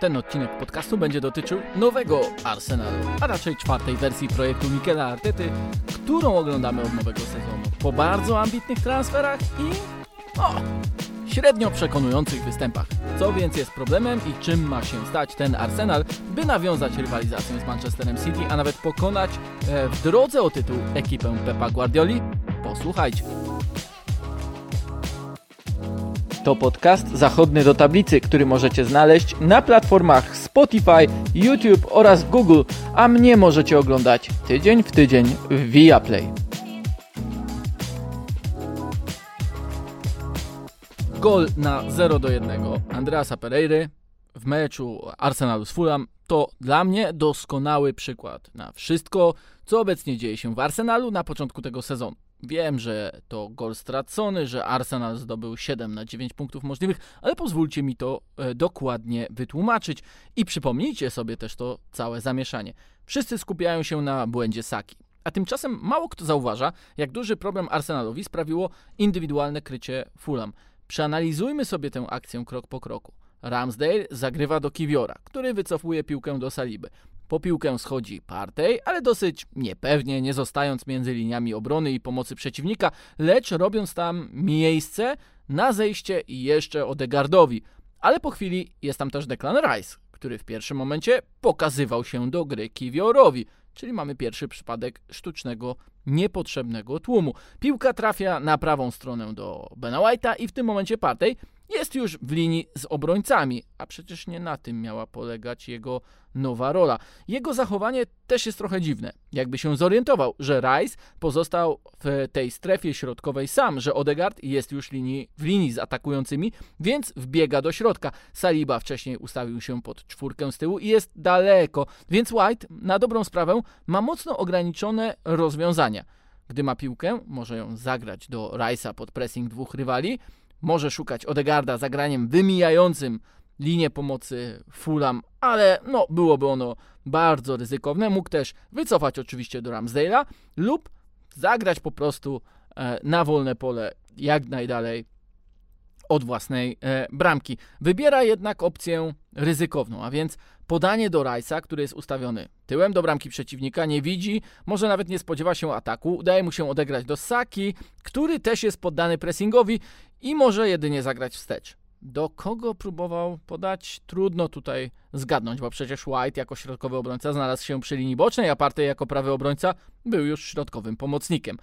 Ten odcinek podcastu będzie dotyczył nowego Arsenalu, a raczej czwartej wersji projektu Mikela Artety, którą oglądamy od nowego sezonu. Po bardzo ambitnych transferach i o, średnio przekonujących występach. Co więc jest problemem i czym ma się stać ten Arsenal, by nawiązać rywalizację z Manchesterem City, a nawet pokonać e, w drodze o tytuł ekipę Pepa Guardioli? Posłuchajcie. To podcast zachodny do tablicy, który możecie znaleźć na platformach Spotify, YouTube oraz Google, a mnie możecie oglądać tydzień w tydzień w Viaplay. Gol na 0 do 1 Andreasa Pereiry w meczu Arsenalu z Fulham to dla mnie doskonały przykład na wszystko, co obecnie dzieje się w Arsenalu na początku tego sezonu. Wiem, że to gol stracony, że Arsenal zdobył 7 na 9 punktów możliwych, ale pozwólcie mi to e, dokładnie wytłumaczyć i przypomnijcie sobie też to całe zamieszanie. Wszyscy skupiają się na błędzie Saki. A tymczasem mało kto zauważa, jak duży problem Arsenalowi sprawiło indywidualne krycie Fulham. Przeanalizujmy sobie tę akcję krok po kroku. Ramsdale zagrywa do Kiwiora, który wycofuje piłkę do Saliby. Po piłkę schodzi Partey, ale dosyć niepewnie, nie zostając między liniami obrony i pomocy przeciwnika, lecz robiąc tam miejsce na zejście jeszcze Odegardowi. Ale po chwili jest tam też Declan Rice, który w pierwszym momencie pokazywał się do gry Kiwiorowi, czyli mamy pierwszy przypadek sztucznego, niepotrzebnego tłumu. Piłka trafia na prawą stronę do Bena White'a i w tym momencie Partey jest już w linii z obrońcami, a przecież nie na tym miała polegać jego nowa rola. Jego zachowanie też jest trochę dziwne. Jakby się zorientował, że Rice pozostał w tej strefie środkowej sam, że Odegaard jest już linii, w linii z atakującymi, więc wbiega do środka. Saliba wcześniej ustawił się pod czwórkę z tyłu i jest daleko, więc White na dobrą sprawę ma mocno ograniczone rozwiązania. Gdy ma piłkę, może ją zagrać do Rice'a pod pressing dwóch rywali, może szukać Odegarda zagraniem wymijającym linię pomocy Fulham, ale no byłoby ono bardzo ryzykowne. Mógł też wycofać oczywiście do Ramsdale'a lub zagrać po prostu e, na wolne pole jak najdalej od własnej e, bramki. Wybiera jednak opcję ryzykowną, a więc podanie do Rice'a, który jest ustawiony tyłem do bramki przeciwnika, nie widzi, może nawet nie spodziewa się ataku, udaje mu się odegrać do Saki, który też jest poddany pressingowi i może jedynie zagrać wstecz. Do kogo próbował podać? Trudno tutaj zgadnąć, bo przecież White jako środkowy obrońca znalazł się przy linii bocznej, a Partey jako prawy obrońca był już środkowym pomocnikiem.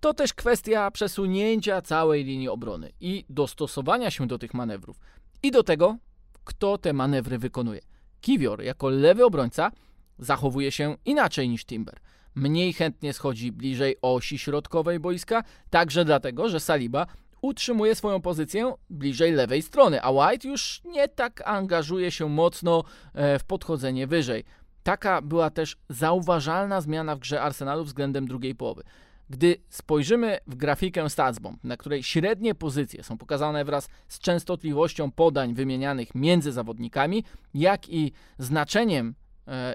To też kwestia przesunięcia całej linii obrony i dostosowania się do tych manewrów. I do tego, kto te manewry wykonuje. Kiwior jako lewy obrońca zachowuje się inaczej niż Timber. Mniej chętnie schodzi bliżej osi środkowej boiska, także dlatego, że Saliba utrzymuje swoją pozycję bliżej lewej strony, a White już nie tak angażuje się mocno e, w podchodzenie wyżej. Taka była też zauważalna zmiana w grze Arsenalu względem drugiej połowy. Gdy spojrzymy w grafikę StatsBomb, na której średnie pozycje są pokazane wraz z częstotliwością podań wymienianych między zawodnikami, jak i znaczeniem e,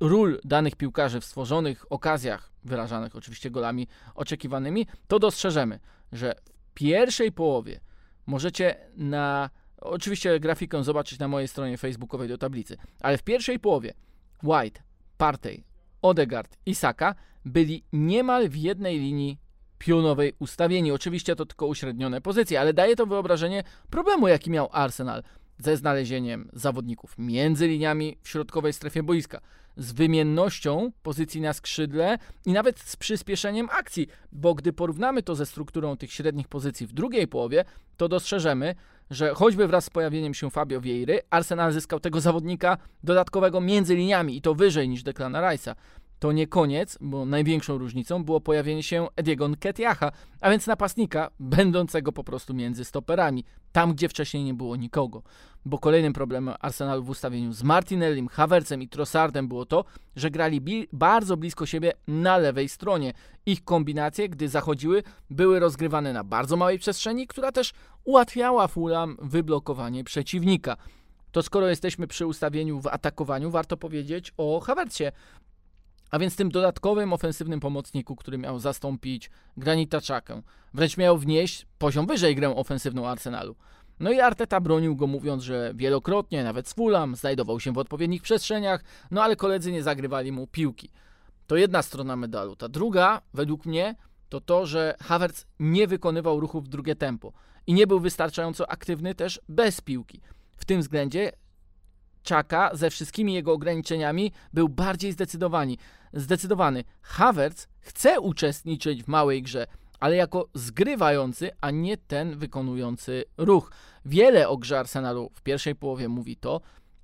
ról danych piłkarzy w stworzonych okazjach, wyrażanych oczywiście golami oczekiwanymi, to dostrzeżemy, że w pierwszej połowie możecie na. Oczywiście grafikę zobaczyć na mojej stronie facebookowej do tablicy, ale w pierwszej połowie White, Partey, Odegaard i Saka byli niemal w jednej linii pionowej ustawieni. Oczywiście to tylko uśrednione pozycje, ale daje to wyobrażenie problemu, jaki miał Arsenal ze znalezieniem zawodników między liniami w środkowej strefie boiska, z wymiennością pozycji na skrzydle i nawet z przyspieszeniem akcji, bo gdy porównamy to ze strukturą tych średnich pozycji w drugiej połowie, to dostrzeżemy, że choćby wraz z pojawieniem się Fabio Vieiry, Arsenal zyskał tego zawodnika dodatkowego między liniami i to wyżej niż Declana Rice'a to nie koniec, bo największą różnicą było pojawienie się Ediego Nketiacha, a więc napastnika będącego po prostu między stoperami, tam gdzie wcześniej nie było nikogo. Bo kolejnym problemem Arsenalu w ustawieniu z Martinellim, Havertzem i Trossardem było to, że grali bi bardzo blisko siebie na lewej stronie. Ich kombinacje, gdy zachodziły, były rozgrywane na bardzo małej przestrzeni, która też ułatwiała Fulham wyblokowanie przeciwnika. To skoro jesteśmy przy ustawieniu w atakowaniu, warto powiedzieć o Havercie, a więc tym dodatkowym ofensywnym pomocniku, który miał zastąpić Granita Czakę. Wręcz miał wnieść poziom wyżej grę ofensywną Arsenalu. No i Arteta bronił go mówiąc, że wielokrotnie, nawet z Fulham, znajdował się w odpowiednich przestrzeniach, no ale koledzy nie zagrywali mu piłki. To jedna strona medalu. Ta druga, według mnie, to to, że Havertz nie wykonywał ruchów w drugie tempo i nie był wystarczająco aktywny też bez piłki. W tym względzie Czaka ze wszystkimi jego ograniczeniami był bardziej zdecydowany. zdecydowany. Havertz chce uczestniczyć w małej grze, ale jako zgrywający, a nie ten wykonujący ruch. Wiele o grze Arsenalu w pierwszej połowie mówi to,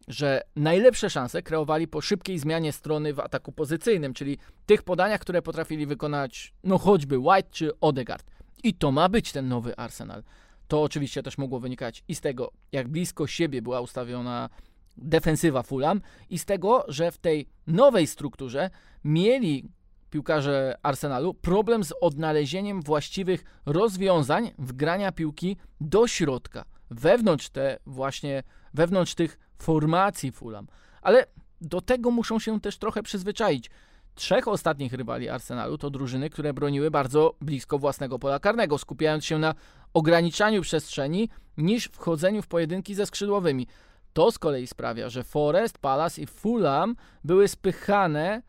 że najlepsze szanse kreowali po szybkiej zmianie strony w ataku pozycyjnym, czyli tych podaniach, które potrafili wykonać no choćby White czy Odegaard. I to ma być ten nowy Arsenal. To oczywiście też mogło wynikać i z tego, jak blisko siebie była ustawiona defensywa Fulham i z tego, że w tej nowej strukturze mieli piłkarze Arsenalu problem z odnalezieniem właściwych rozwiązań w grania piłki do środka, wewnątrz te właśnie, wewnątrz tych formacji Fulham. Ale do tego muszą się też trochę przyzwyczaić. Trzech ostatnich rywali Arsenalu to drużyny, które broniły bardzo blisko własnego pola karnego, skupiając się na ograniczaniu przestrzeni niż wchodzeniu w pojedynki ze skrzydłowymi. To z kolei sprawia, że Forest, Palace i Fulham były spychane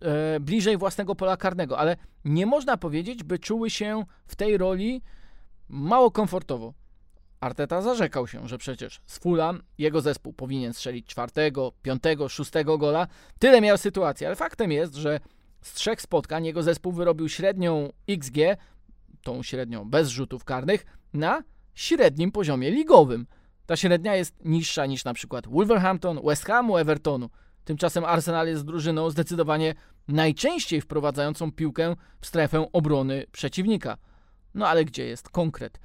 e, bliżej własnego pola karnego, ale nie można powiedzieć, by czuły się w tej roli mało komfortowo. Arteta zarzekał się, że przecież z Fulham jego zespół powinien strzelić czwartego, piątego, szóstego gola. Tyle miał sytuacji, ale faktem jest, że z trzech spotkań jego zespół wyrobił średnią XG, tą średnią bez rzutów karnych, na średnim poziomie ligowym. Ta średnia jest niższa niż na przykład Wolverhampton, West Hamu, Evertonu. Tymczasem Arsenal jest drużyną zdecydowanie najczęściej wprowadzającą piłkę w strefę obrony przeciwnika. No ale gdzie jest konkret?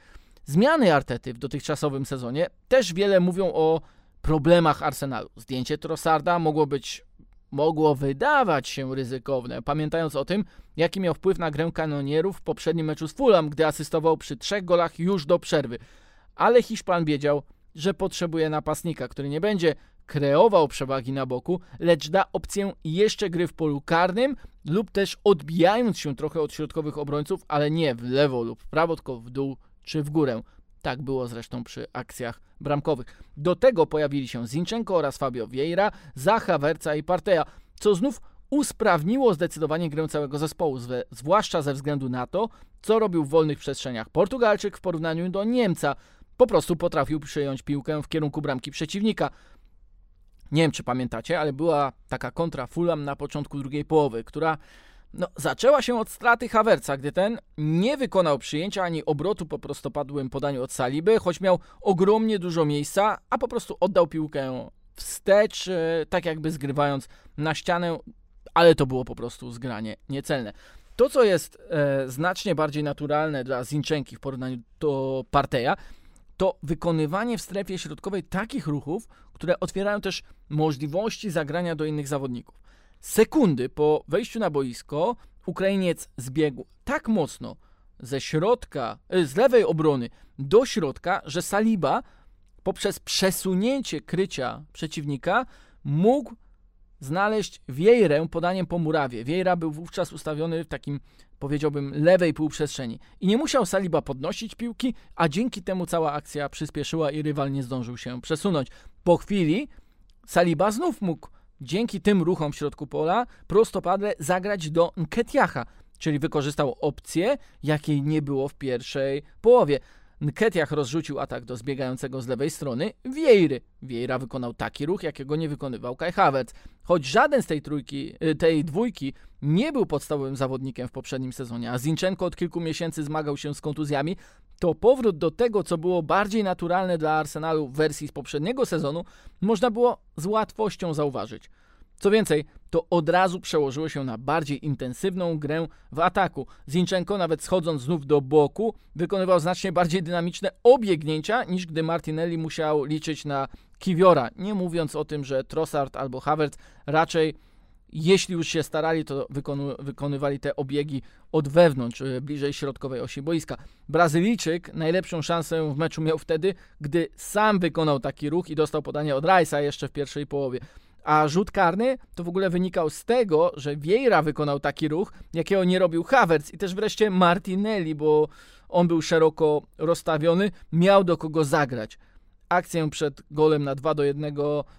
Zmiany Artety w dotychczasowym sezonie też wiele mówią o problemach Arsenalu. Zdjęcie Trossarda mogło być mogło wydawać się ryzykowne, pamiętając o tym, jaki miał wpływ na grę kanonierów w poprzednim meczu z Fulham, gdy asystował przy trzech golach już do przerwy. Ale Hiszpan wiedział, że potrzebuje napastnika, który nie będzie kreował przewagi na boku, lecz da opcję jeszcze gry w polu karnym lub też odbijając się trochę od środkowych obrońców, ale nie w lewo lub w prawo, tylko w dół czy w górę. Tak było zresztą przy akcjach bramkowych. Do tego pojawili się Zinchenko oraz Fabio Vieira, Zacha, Werca i Parteja, co znów usprawniło zdecydowanie grę całego zespołu, zwłaszcza ze względu na to, co robił w wolnych przestrzeniach Portugalczyk w porównaniu do Niemca. Po prostu potrafił przyjąć piłkę w kierunku bramki przeciwnika. Nie wiem, czy pamiętacie, ale była taka kontra Fulham na początku drugiej połowy, która no, zaczęła się od straty Havertza, gdy ten nie wykonał przyjęcia ani obrotu po prostopadłym podaniu od Saliby, choć miał ogromnie dużo miejsca, a po prostu oddał piłkę wstecz, e, tak jakby zgrywając na ścianę, ale to było po prostu zgranie niecelne. To, co jest e, znacznie bardziej naturalne dla Zinczenki w porównaniu do Parteja, to wykonywanie w strefie środkowej takich ruchów, które otwierają też możliwości zagrania do innych zawodników. Sekundy po wejściu na boisko Ukrainiec zbiegł tak mocno ze środka, e, z lewej obrony do środka, że Saliba poprzez przesunięcie krycia przeciwnika mógł znaleźć Wiejrę podaniem po murawie. Wiejra był wówczas ustawiony w takim, powiedziałbym, lewej półprzestrzeni. I nie musiał Saliba podnosić piłki, a dzięki temu cała akcja przyspieszyła i rywal nie zdążył się przesunąć. Po chwili Saliba znów mógł dzięki tym ruchom w środku pola prostopadle zagrać do Nketiacha, czyli wykorzystał opcję, jakiej nie było w pierwszej połowie. Nketiach rozrzucił atak do zbiegającego z lewej strony Wiejry. Wiejra wykonał taki ruch, jakiego nie wykonywał Kai Havertz. Choć żaden z tej trójki, y, tej dwójki nie był podstawowym zawodnikiem w poprzednim sezonie, a Zinchenko od kilku miesięcy zmagał się z kontuzjami, to powrót do tego, co było bardziej naturalne dla Arsenalu w wersji z poprzedniego sezonu, można było z łatwością zauważyć. Co więcej, to od razu przełożyło się na bardziej intensywną grę w ataku. Zinchenko, nawet schodząc znów do boku, wykonywał znacznie bardziej dynamiczne obiegnięcia, niż gdy Martinelli musiał liczyć na Kiwiora. Nie mówiąc o tym, że Trossard albo Havertz raczej jeśli już się starali, to wykonywali te obiegi od wewnątrz, e, bliżej środkowej osi boiska. Brazylijczyk najlepszą szansę w meczu miał wtedy, gdy sam wykonał taki ruch i dostał podanie od Rice'a jeszcze w pierwszej połowie. A rzut karny to w ogóle wynikał z tego, że Vieira wykonał taki ruch, jakiego nie robił Havertz i też wreszcie Martinelli, bo On był szeroko rozstawiony, miał do kogo zagrać. Akcja przed golem na 2 do 1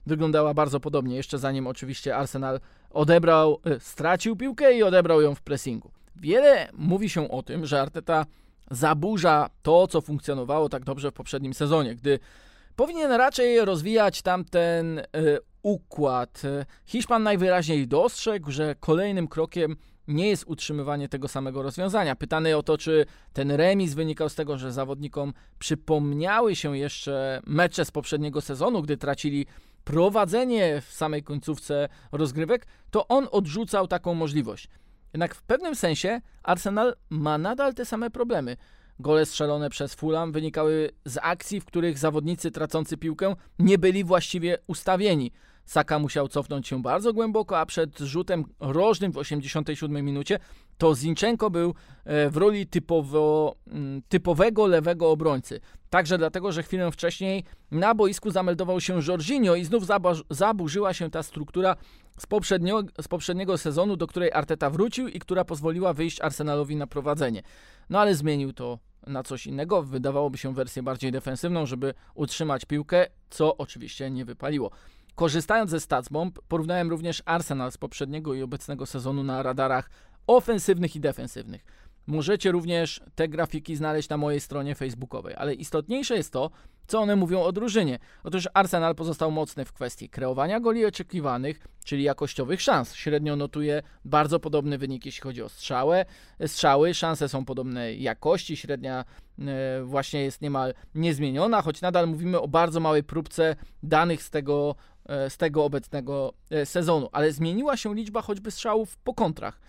wyglądała bardzo podobnie, jeszcze zanim oczywiście Arsenal odebrał, e, stracił piłkę i odebrał ją w pressingu. Wiele mówi się o tym, że Arteta zaburza to, co funkcjonowało tak dobrze w poprzednim sezonie, gdy powinien raczej rozwijać tamten y, układ. Hiszpan najwyraźniej dostrzegł, że kolejnym krokiem nie jest utrzymywanie tego samego rozwiązania. Pytany o to, czy ten remis wynikał z tego, że zawodnikom przypomniały się jeszcze mecze z poprzedniego sezonu, gdy tracili prowadzenie w samej końcówce rozgrywek, to on odrzucał taką możliwość. Jednak w pewnym sensie Arsenal ma nadal te same problemy. Gole strzelone przez Fulham wynikały z akcji, w których zawodnicy tracący piłkę nie byli właściwie ustawieni. Saka musiał cofnąć się bardzo głęboko, a przed rzutem rożnym w 87 minucie to Zinchenko był e, w roli typowo, mm, typowego lewego obrońcy. Także dlatego, że chwilę wcześniej na boisku zameldował się Jorginho i znów zaburzyła się ta struktura z poprzedniego, z poprzedniego sezonu, do której Arteta wrócił i która pozwoliła wyjść Arsenalowi na prowadzenie. No ale zmienił to na coś innego. Wydawałoby się wersję bardziej defensywną, żeby utrzymać piłkę, co oczywiście nie wypaliło. Korzystając ze StatsBomb, porównałem również Arsenal z poprzedniego i obecnego sezonu na radarach ofensywnych i defensywnych. Możecie również te grafiki znaleźć na mojej stronie facebookowej, ale istotniejsze jest to, co one mówią o drużynie. Otóż Arsenal pozostał mocny w kwestii kreowania goli oczekiwanych, czyli jakościowych szans. Średnio notuje bardzo podobny wynik, jeśli chodzi o strzałę. strzały. Szanse są podobnej jakości, średnia e, właśnie jest niemal niezmieniona, choć nadal mówimy o bardzo małej próbce danych z tego, z tego obecnego e, sezonu. Ale zmieniła się liczba choćby strzałów po kontrach.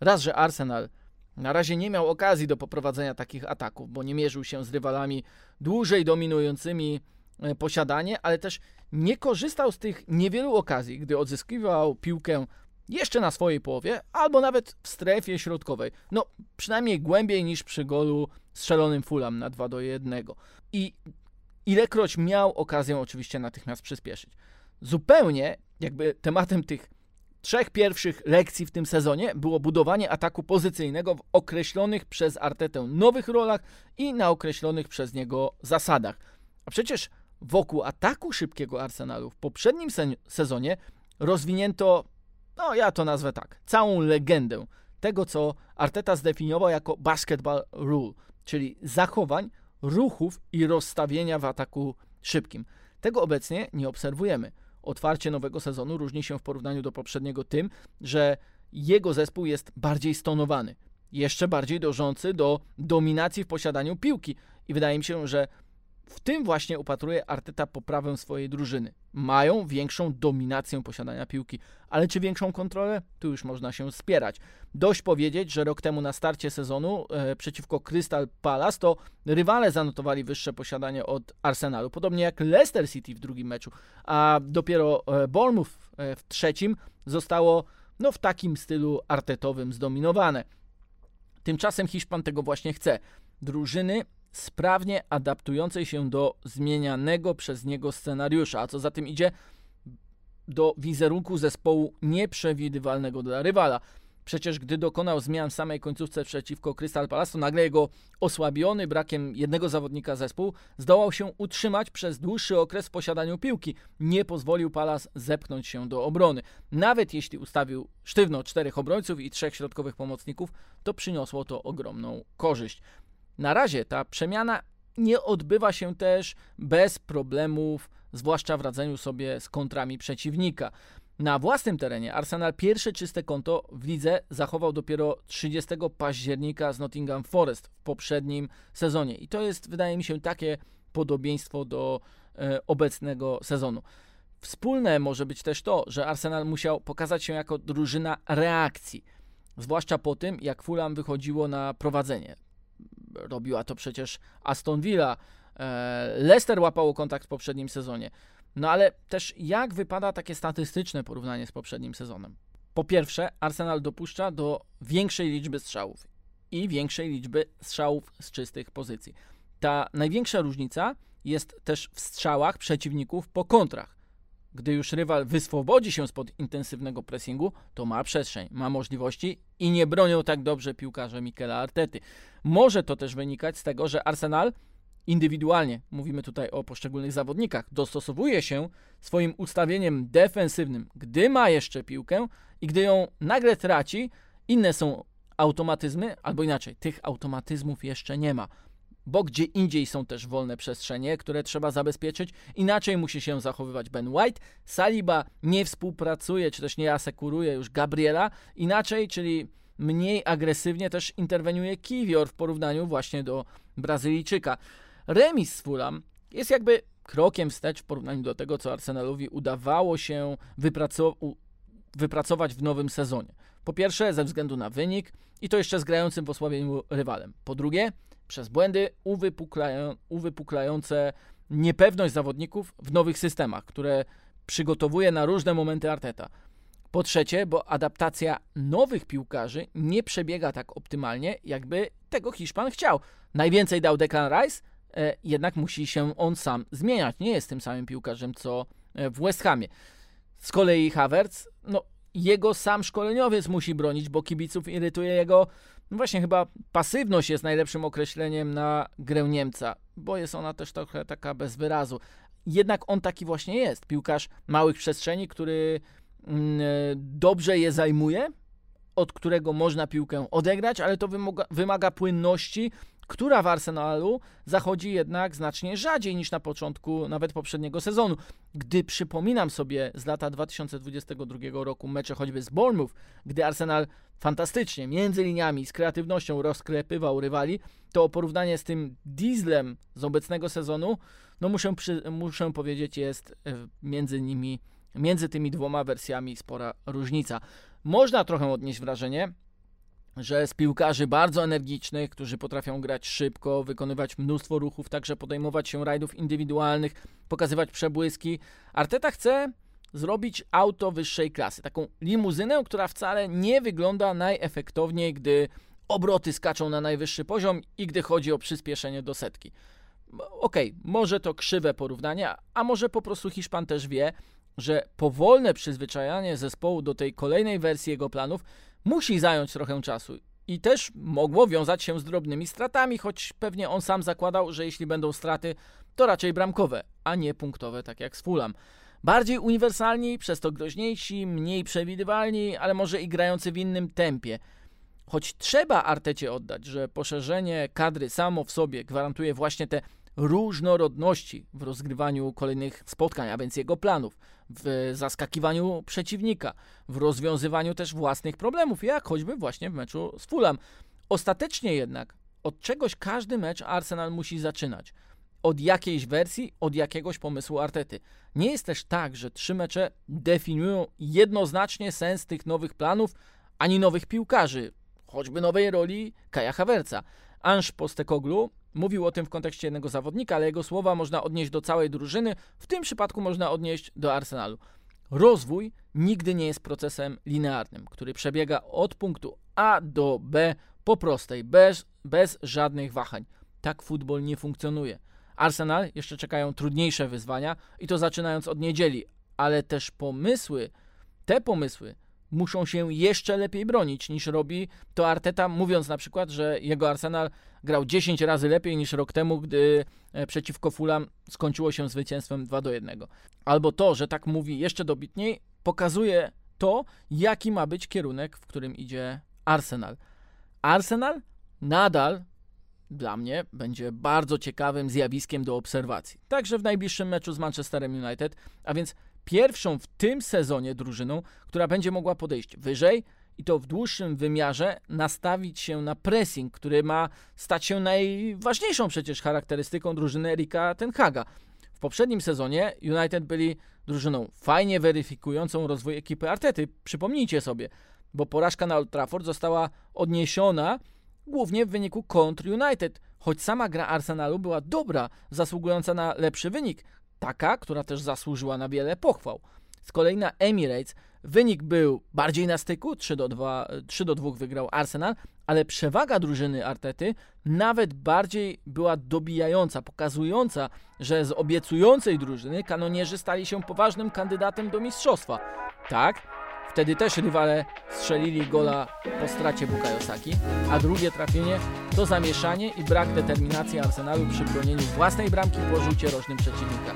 Raz, że Arsenal na razie nie miał okazji do poprowadzenia takich ataków, bo nie mierzył się z rywalami dłużej dominującymi e, posiadanie, ale też nie korzystał z tych niewielu okazji, gdy odzyskiwał piłkę jeszcze na swojej połowie, albo nawet w strefie środkowej. No, przynajmniej głębiej niż przy golu strzelonym Fulham na 2 do 1. I ilekroć miał okazję oczywiście natychmiast przyspieszyć. Zupełnie jakby tematem tych trzech pierwszych lekcji w tym sezonie było budowanie ataku pozycyjnego w określonych przez Artetę nowych rolach i na określonych przez niego zasadach. A przecież wokół ataku szybkiego Arsenalu w poprzednim se sezonie rozwinięto, no ja to nazwę tak, całą legendę tego, co Arteta zdefiniował jako basketball rule, czyli zachowań, ruchów i rozstawienia w ataku szybkim. Tego obecnie nie obserwujemy otwarcie nowego sezonu różni się w porównaniu do poprzedniego tym, że jego zespół jest bardziej stonowany, jeszcze bardziej dążący do dominacji w posiadaniu piłki. I wydaje mi się, że w tym właśnie upatruje Arteta poprawę swojej drużyny. Mają większą dominację posiadania piłki, ale czy większą kontrolę? Tu już można się spierać. Dość powiedzieć, że rok temu na starcie sezonu e, przeciwko Crystal Palace to rywale zanotowali wyższe posiadanie od Arsenalu, podobnie jak Leicester City w drugim meczu, a dopiero e, Bournemouth e, w trzecim zostało no, w takim stylu artetowym zdominowane. Tymczasem Hiszpan tego właśnie chce. Drużyny sprawnie adaptującej się do zmienianego przez niego scenariusza, a co za tym idzie do wizerunku zespołu nieprzewidywalnego dla rywala. Przecież gdy dokonał zmian w samej końcówce przeciwko Crystal Palace, to nagle jego osłabiony brakiem jednego zawodnika zespół zdołał się utrzymać przez dłuższy okres w posiadaniu piłki. Nie pozwolił Palace zepchnąć się do obrony. Nawet jeśli ustawił sztywno czterech obrońców i trzech środkowych pomocników, to przyniosło to ogromną korzyść. Na razie ta przemiana nie odbywa się też bez problemów, zwłaszcza w radzeniu sobie z kontrami przeciwnika. Na własnym terenie Arsenal pierwsze czyste konto w lidze zachował dopiero 30 października z Nottingham Forest w poprzednim sezonie. I to jest, wydaje mi się, takie podobieństwo do e, obecnego sezonu. Wspólne może być też to, że Arsenal musiał pokazać się jako drużyna reakcji, zwłaszcza po tym, jak Fulham wychodziło na prowadzenie robiła to przecież Aston Villa. E, Leicester łapało kontakt w poprzednim sezonie. No ale też jak wypada takie statystyczne porównanie z poprzednim sezonem? Po pierwsze, Arsenal dopuszcza do większej liczby strzałów i większej liczby strzałów z czystych pozycji. Ta największa różnica jest też w strzałach przeciwników po kontrach. Gdy już rywal wyswobodzi się spod intensywnego pressingu, to ma przestrzeń, ma możliwości i nie bronią tak dobrze piłkarze Mikela Artety. Może to też wynikać z tego, że Arsenal indywidualnie, mówimy tutaj o poszczególnych zawodnikach, dostosowuje się swoim ustawieniem defensywnym, gdy ma jeszcze piłkę i gdy ją nagle traci, inne są automatyzmy, albo inaczej, tych automatyzmów jeszcze nie ma bo gdzie indziej są też wolne przestrzenie, które trzeba zabezpieczyć. Inaczej musi się zachowywać Ben White. Saliba nie współpracuje, czy też nie asekuruje już Gabriela. Inaczej, czyli mniej agresywnie też interweniuje Kiwior w porównaniu właśnie do Brazylijczyka. Remis z Fulham jest jakby krokiem wstecz w porównaniu do tego, co Arsenalowi udawało się wypracować wypracować w nowym sezonie. Po pierwsze, ze względu na wynik i to jeszcze z grającym w osłabieniu rywalem. Po drugie, przez błędy uwypuklają, uwypuklające niepewność zawodników w nowych systemach, które przygotowuje na różne momenty Arteta. Po trzecie, bo adaptacja nowych piłkarzy nie przebiega tak optymalnie, jakby tego Hiszpan chciał. Najwięcej dał Declan Rice, e, jednak musi się on sam zmieniać. Nie jest tym samym piłkarzem, co e, w West Hamie. Z kolei Havertz, no jego sam szkoleniowiec musi bronić, bo kibiców irytuje jego no właśnie, chyba pasywność jest najlepszym określeniem na grę Niemca, bo jest ona też trochę taka bez wyrazu. Jednak on taki właśnie jest. Piłkarz małych przestrzeni, który mm, dobrze je zajmuje, od którego można piłkę odegrać, ale to wymaga, wymaga płynności, która w Arsenalu zachodzi jednak znacznie rzadziej niż na początku nawet poprzedniego sezonu. Gdy przypominam sobie z lata 2022 roku mecze choćby z Bournemouth, gdy Arsenal fantastycznie, między liniami, z kreatywnością rozklepywał rywali, to porównanie z tym dieslem z obecnego sezonu, no muszę, przy, muszę powiedzieć, jest e, między nimi, między tymi dwoma wersjami spora różnica. Można trochę odnieść wrażenie, że z piłkarzy bardzo energicznych, którzy potrafią grać szybko, wykonywać mnóstwo ruchów, także podejmować się rajdów indywidualnych, pokazywać przebłyski, Arteta chce zrobić auto wyższej klasy. Taką limuzynę, która wcale nie wygląda najefektowniej, gdy obroty skaczą na najwyższy poziom i gdy chodzi o przyspieszenie do setki. Okej, okay, może to krzywe porównanie, a może po prostu Hiszpan też wie, że powolne przyzwyczajanie zespołu do tej kolejnej wersji jego planów musi zająć trochę czasu i też mogło wiązać się z drobnymi stratami, choć pewnie on sam zakładał, że jeśli będą straty, to raczej bramkowe, a nie punktowe, tak jak z Fulham. Bardziej uniwersalni, przez to groźniejsi, mniej przewidywalni, ale może i grający w innym tempie. Choć trzeba Artecie oddać, że poszerzenie kadry samo w sobie gwarantuje właśnie te różnorodności w rozgrywaniu kolejnych spotkań, a więc jego planów, w zaskakiwaniu przeciwnika, w rozwiązywaniu też własnych problemów, jak choćby właśnie w meczu z Fulham. Ostatecznie jednak od czegoś każdy mecz Arsenal musi zaczynać od jakiejś wersji, od jakiegoś pomysłu Artety. Nie jest też tak, że trzy mecze definiują jednoznacznie sens tych nowych planów, ani nowych piłkarzy, choćby nowej roli Kaja Haverca. Ange Postekoglu mówił o tym w kontekście jednego zawodnika, ale jego słowa można odnieść do całej drużyny, w tym przypadku można odnieść do Arsenalu. Rozwój nigdy nie jest procesem linearnym, który przebiega od punktu A do B po prostej, bez, bez żadnych wahań. Tak futbol nie funkcjonuje. Arsenal jeszcze czekają trudniejsze wyzwania i to zaczynając od niedzieli, ale też pomysły, te pomysły muszą się jeszcze lepiej bronić niż robi to Arteta, mówiąc na przykład, że jego Arsenal grał 10 razy lepiej niż rok temu, gdy e, przeciwko Fulham skończyło się zwycięstwem 2 do 1. Albo to, że tak mówi jeszcze dobitniej, pokazuje to, jaki ma być kierunek, w którym idzie Arsenal. Arsenal nadal dla mnie będzie bardzo ciekawym zjawiskiem do obserwacji. Także w najbliższym meczu z Manchesterem United, a więc pierwszą w tym sezonie drużyną, która będzie mogła podejść wyżej i to w dłuższym wymiarze nastawić się na pressing, który ma stać się najważniejszą przecież charakterystyką drużyny Erika Tenhaga. W poprzednim sezonie United byli drużyną fajnie weryfikującą rozwój ekipy Artety. Przypomnijcie sobie, bo porażka na Old Trafford została odniesiona głównie w wyniku kontr United, choć sama gra Arsenalu była dobra, zasługująca na lepszy wynik, taka, która też zasłużyła na wiele pochwał. Z kolei na Emirates wynik był bardziej na styku, 3 do, 2, 3 do 2 wygrał Arsenal, ale przewaga drużyny Artety nawet bardziej była dobijająca, pokazująca, że z obiecującej drużyny kanonierzy stali się poważnym kandydatem do mistrzostwa. Tak, wtedy też rywale strzelili gola po stracie Bukayo Saki, a drugie trafienie to zamieszanie i brak determinacji Arsenalu przy bronieniu własnej bramki po rzucie rożnym przeciwnika.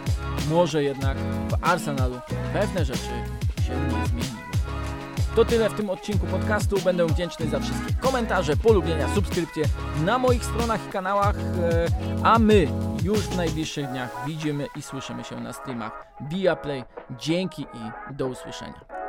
Może jednak w Arsenalu pewne rzeczy się nie zmieniły. To tyle w tym odcinku podcastu. Będę wdzięczny za wszystkie komentarze, polubienia, subskrypcje na moich stronach i kanałach. e, A my już w najbliższych dniach widzimy i słyszymy się na streamach Via Play. Dzięki i do usłyszenia.